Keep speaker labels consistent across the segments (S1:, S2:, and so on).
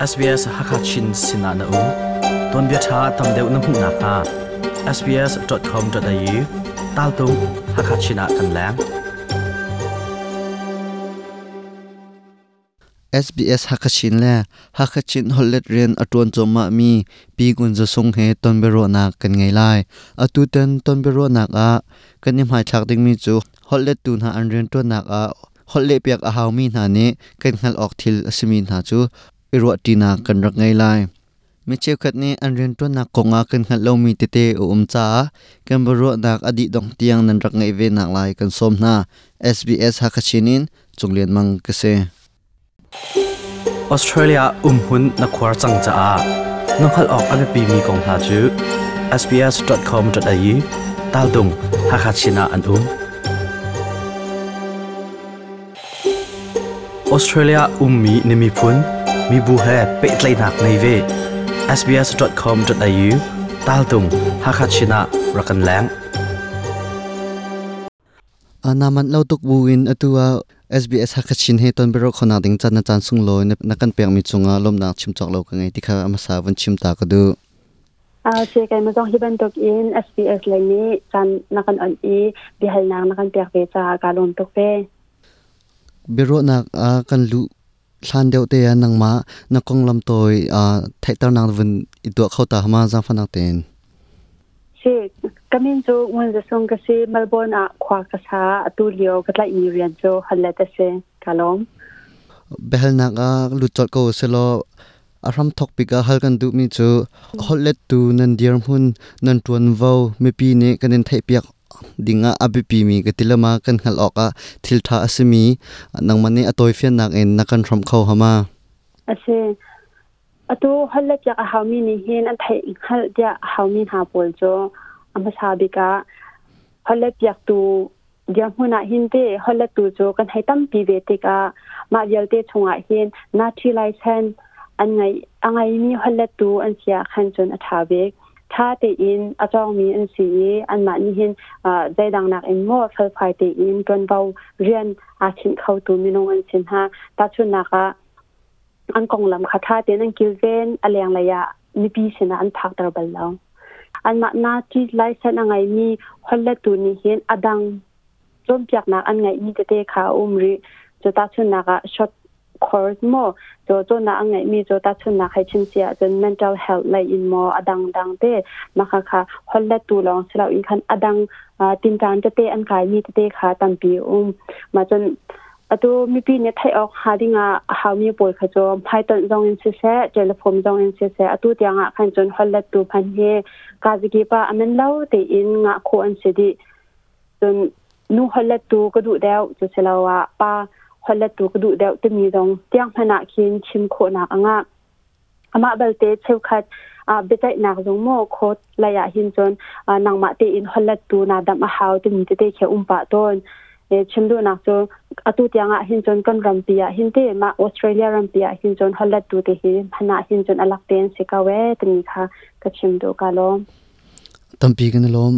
S1: SBS Hakachin Sinana U Ton bia tha tam deu na mu na ka sbs.com.au tal tu Hakachina kan lang
S2: SBS Hakachin le Hakachin hollet ren atun choma mi pi gun zo sung he ton bero na kan ngai lai atu ten ton bero na ka kan ni mai thak ding mi chu hollet tu na an ren to na ka hollet piak a haw mi na ne kan khal ok thil asimi na chu อิรัวตีนากันรักไงไลม่เชื่อคัดนี้อันเรียนตัวนักกงอากันขัดเรามีเตเตออุมจ้ากันบรัวนักอดีตดองเตียงนันรักไงเวนักลยกันสมนา SBS ฮักชินินจงเรียนมังกเซ
S1: ออสเตรเลียอุ้มหุ่นนักควาจังจ้าน้อขัดออกอันปีมีกองหาจู sbs.com.au ตาดงฮักชินาอันอุ้มออสเตรเลียอุ้มมีนิมิ Hakachina an um Australia ummi nimi phun mi bu he pe tlai nak nei ve sbs.com.au tal tung hakachina rakan lang
S2: anaman lo tuk buin atua SBS hakachin he ton bero khona ding chan na chan sung lo na kan pek mi chunga lom na chim chok lo ka ngai tikha ama sa van chim ta ka du
S3: a che kai ma jong hiban tok in SBS le ni chan na kan an i bi hal nang na kan pek ve cha ka lom tok pe
S2: bero na a kan lu hlan deuh te ya nang ma na kong lam toy a thai tar nang vun i do khau ta ma jang fanak ten
S3: che kamin jo ngun za song ka se melbourne a khwa ka sa atu lio ka tla i rian jo halle ta se lom.
S2: Behel na ka lu chol ko se lo aram thok pi ka hal kan du mi chu holet tu nan diar hun nan tuan vo me pi ne kanin thai piak dinga abi pi mi ka tilama kan hal oka thil tha asimi nang mani atoi fian nak en nakan ram khau hama
S3: ase atu halle ja a hawmi ni hin an thai hal ja hawmi ha pol jo ama sa bi ka halle piak tu dia huna hin te halle tu jo kan hai tam pi ve te ka ma yal te chunga hin na thi lai sen an ngai angai mi halle tu an sia khan ท่าเตอินอาจองมีอันสีอันมานี่เห็นใจดังนักเองมั่วเฟลไฟเตีอินจนเบาเรียนอาชินเข้าตัวมีนงอันชินฮะตาชุนนักอันกองลำคาท่าเตนันกิลเวนอเลียงระยะนิปีชนะอันพักตระบัลเรงอันมานาที่ไลฟ์เซนอะไรมีคนละตัวนี่เห็นอดังจมเปียกนักอันไงมีแต่เตขาอุ้มรีจะตาชุนนักช็อต คอร์สโมจะจนนักอันไงมีจะตาชุนนักให้ชิมเสียจน mental health ไลอินโมอดังดังเตมาค่ะค่ะ ฮอลลตุกดูเดาตมีดงเตียงพนักคินชิมโคนักอ่างอามาเบลเตเชวคัดอ่าเบตัยนักจงโมโคตลายหินจนนางมาเตอินฮอลลตูนาดัมอาฮาวตมีเตเขอุมปะตนเอชิมดูนักจนอตุตยังหินจนกันรัมปียหินเตมาออสเตรเลียรัมปียหินจนฮอลลตูเตหินพนักหินจนอลักเตนสิกาเวตมีค่ะกับชิมดูกาลอม
S2: ตัมปีกันลอม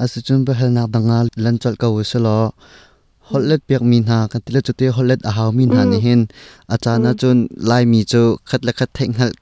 S2: อาสุจุนเบหนักดังงาลันจอลกาวสลอ hollet piak min ha kan tile chute hollet a haw min ha ni hin achana chun lai mi chu khat la khat theng hal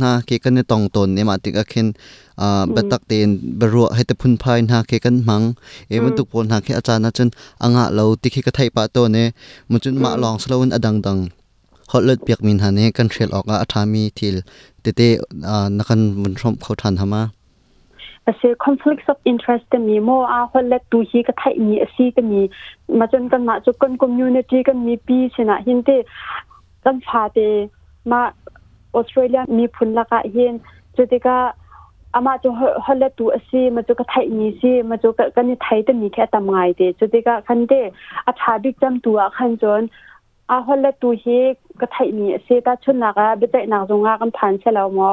S2: na ke kan ne tong ton ne ma tik a khen a batak ten baro hai te phun phai na ke kan mang e mun tuk pon na ke achana chun anga lo tikhi ka thai pa to ne mun chun ma long slowun adang dang hotlet piak min ha ne kan threl oka athami thil te te na kan mun thom khau than hama
S3: ase conflicts of interest te mi mo a holet tu hi ka thai mi asi te mi ma chen kan ma chu kan community kan mi pi chena hin te kan pha te ma australia mi phun la ka hin chu te ka ama chu holet tu asi ma chu ka thai mi si ma chu ka kan ni thai te mi kha tam ngai te chu te ka khan te a tha big jam tu a khan jon a holet tu hi ka thai mi asi ta chun na ka be tai na zonga kan phan se law mo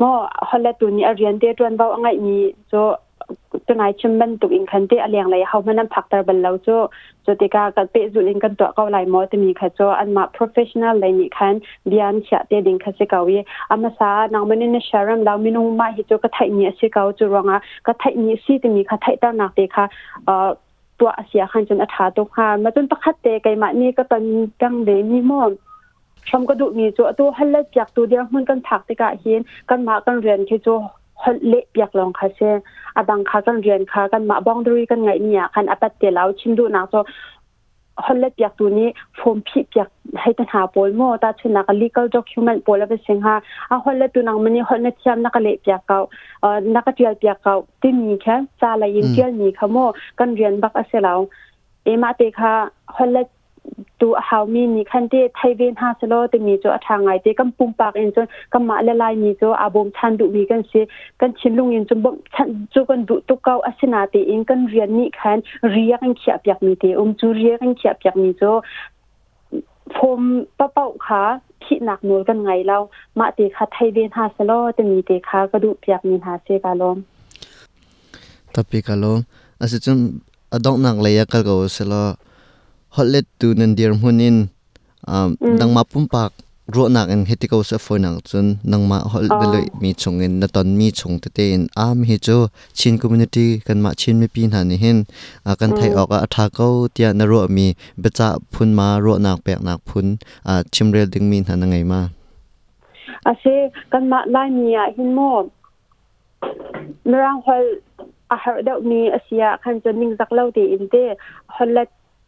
S3: งจงอะมออะฮิฮอลเลตูฮิก็ไทยมีสิอันมาตูนี้ขันที่เสียขันจนอดังฮอลเลตูกันในตัวเรียกอยากไหลมออันที่ไล่ดาจุเสลาวะค่ะดิฉันจนนังมากันมานี่ฮินไทยมีอสิกาวนาตีเองคอมมูนิตี้ฟามีนั่นสิเตกา mo holle tu ni arian te tuan bau angai ni so tunai chimban tu in khan te aliang lai hau manam phaktar bal lo cho cho te ka ka pe zulin kan to ka lai mo te mi kha cho an ma professional lai ni khan bian cha te ding kha se kawi ama sa nang manin na sharam law minu ma hi cho ka thai ni se kaw chu ronga ka thai ni si te mi kha thai ta nak te kha ตัวอาเซียขันจนอาถาตุกหามาจนประคัดเตไกมานี่ก็ตอนกังเดมีมอม ชมก็ดูมีจัวตัวฮัลเลจากตัวเดียวมันกันถักติกะเห็นกันมากันเรียนคือจัวฮัลเลเปียกลองคาเซอดังคากันเรียนคากันมาบ้องดุยกันไงเนี่ยคันอปัตเตลาวชิมดูนักจัวฮัลเลเปียกตัวนี้ฟมพิเปียกให้ตันหาปอลโมตาชนัก legal document ปอลเป็นสิงหาอะฮัลเลตัวนังมันนี่ฮัลเลเทียมนักเลเปียกเก่าเอ่อนักเทียลเปียกเก่าที่มีแค่ซาลายินเทียลมีขโมกันเรียนบักอเซลาวเอมาเตค่ะฮอลเล ตูฮาวมีนี่คันเตไทเวนฮาสโลเตมีโจทางไงเตกัมปุ่มปากเอ็นจนกัมมาละลายมีโจอาบมชันดุวีกันสิกันชินลุงเอ็นจนบ่ชันจูกันดุตุกเกาอสนาเตเองกันเรียนนี่คันเรียกันเขียบอยากมีเตอมจูเรียกันเขียบอยากมีโจพมปะเป้าขาที่หนักหน่วยกันไงเรามาเตค่ะไทเวนฮาสโลเตมีเตค่ะกระดูอยากมีหาเซกาลม
S2: tapi kalau ase chun adong nak leya kal go selo hotlet tu nan dir hunin um dang ma pum pak ro nak en heti ko sa phone nak chun nang ma hol beloi mi chungin na ton mi chung te te in am hi cho chin community kan ma chin mi pin han ni hin a kan thai ok a tha ko tia na ro mi becha phun ma ro nak pek nak phun a chimrel ding min han ngai ma
S3: อาเซกันมาไล่มีอะหินโมมรางฮอล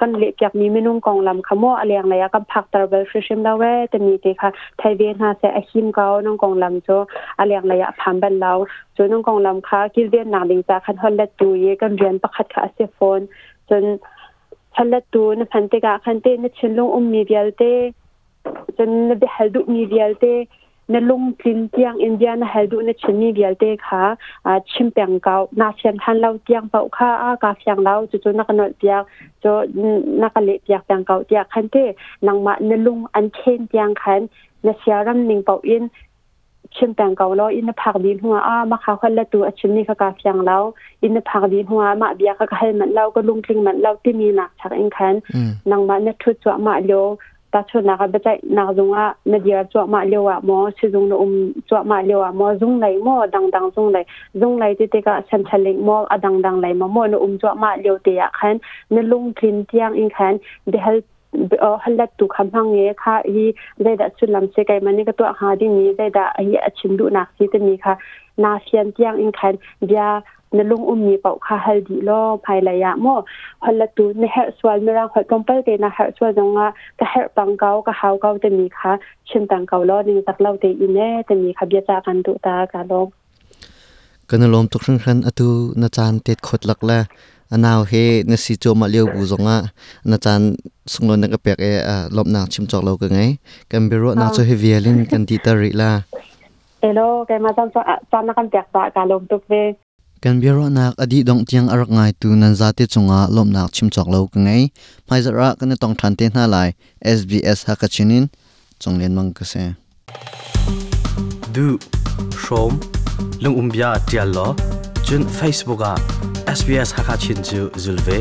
S3: กันเล็กอยากมีเมนุ่งกองลำขโมอะไรอย่างไรก็ผักตระเบลฟิชเชมดาวเวแตมีเตค่ะไทยเวนฮาเซอคิมเกาน้องกองลำโจอะไรอย่างไรพัมบันเราโจน้องกองลำค่ะกิเวียนนางดิงตาคันฮอลเลตูเยกันเรียนประคัดค่ะเซฟอนจนฮัลเลตูนพันเตกะคันเตนชิลงอุมมีเดียลเตจนนบิฮัลดุมีเดียลเต นลุงจินเจียงอินเดียนะเฮดูนะชิมีเบียลเตค่ะอ่าชิมแปงเกานาเชียนทันเราเจียงเปาค่ะอากาเฟียงเราจุจุนักนอเปียกจนักเลเปียกแปงเกาเจียคันเตนางมานลุงอันเชนเจียงคันนะเสียรำนิงเปาอินชิมแปงเกาเราอินผักดินหัวอามาขาคนละตัวชิมนี่ค่ะกาเฟียงเราอินผักดินหัวมาเบียกก็ให้มันเราก็ลุงทิ้งมันเราที่มีหนักชักเองคันนางมาเนี่ยทุจวมาเลีย วตาชนนะคะเบใจนางจงอะนาเดียจวมาเลียวอะมอชิจงนอุมจวมาเลียวอะมอจงไหลมอดังดังจงไหลจงไหลที่เตกะฉันฉลิงมออดังดั นลุงอุ้มมีเป่าคาเฮลดีโลภายระยะมอฮัลละตูนเฮสวลมรางฮอตรองไปเตนะเฮสวลจงอะกะเฮปังเกากะเฮาเกาจะมีค่ะชิมตังเกาลอนึงตักเล่าเตอีแน่จะมีค่ะเบียจากันตุตากาลม
S2: กันลมทุกครั้งครั้งอตูนาจารย์เตดขดหลักละอันนาวเฮนสิโจมาเลียวบูจงอะนาจารย์สงลนักเปียกเออลบนางชิมจอกเรากันไงกันเบรุนาโจเฮเวลินกันดีตาริลาเ
S3: อโลแกมาจำจำนักกันเปียกตากาลมตุกเว
S2: กันเบรนักอดีตดงเจียงอรักไงตูนันซาติจงอะลบนักชิมจอกเรากันไงไม่จะรักกันต้องทันเต้นหน้าไล SBS ฮักชินินจงเลียนมังกเซ
S1: du shom lung umbia tial lo chun facebook a sbs hakachin chu zulve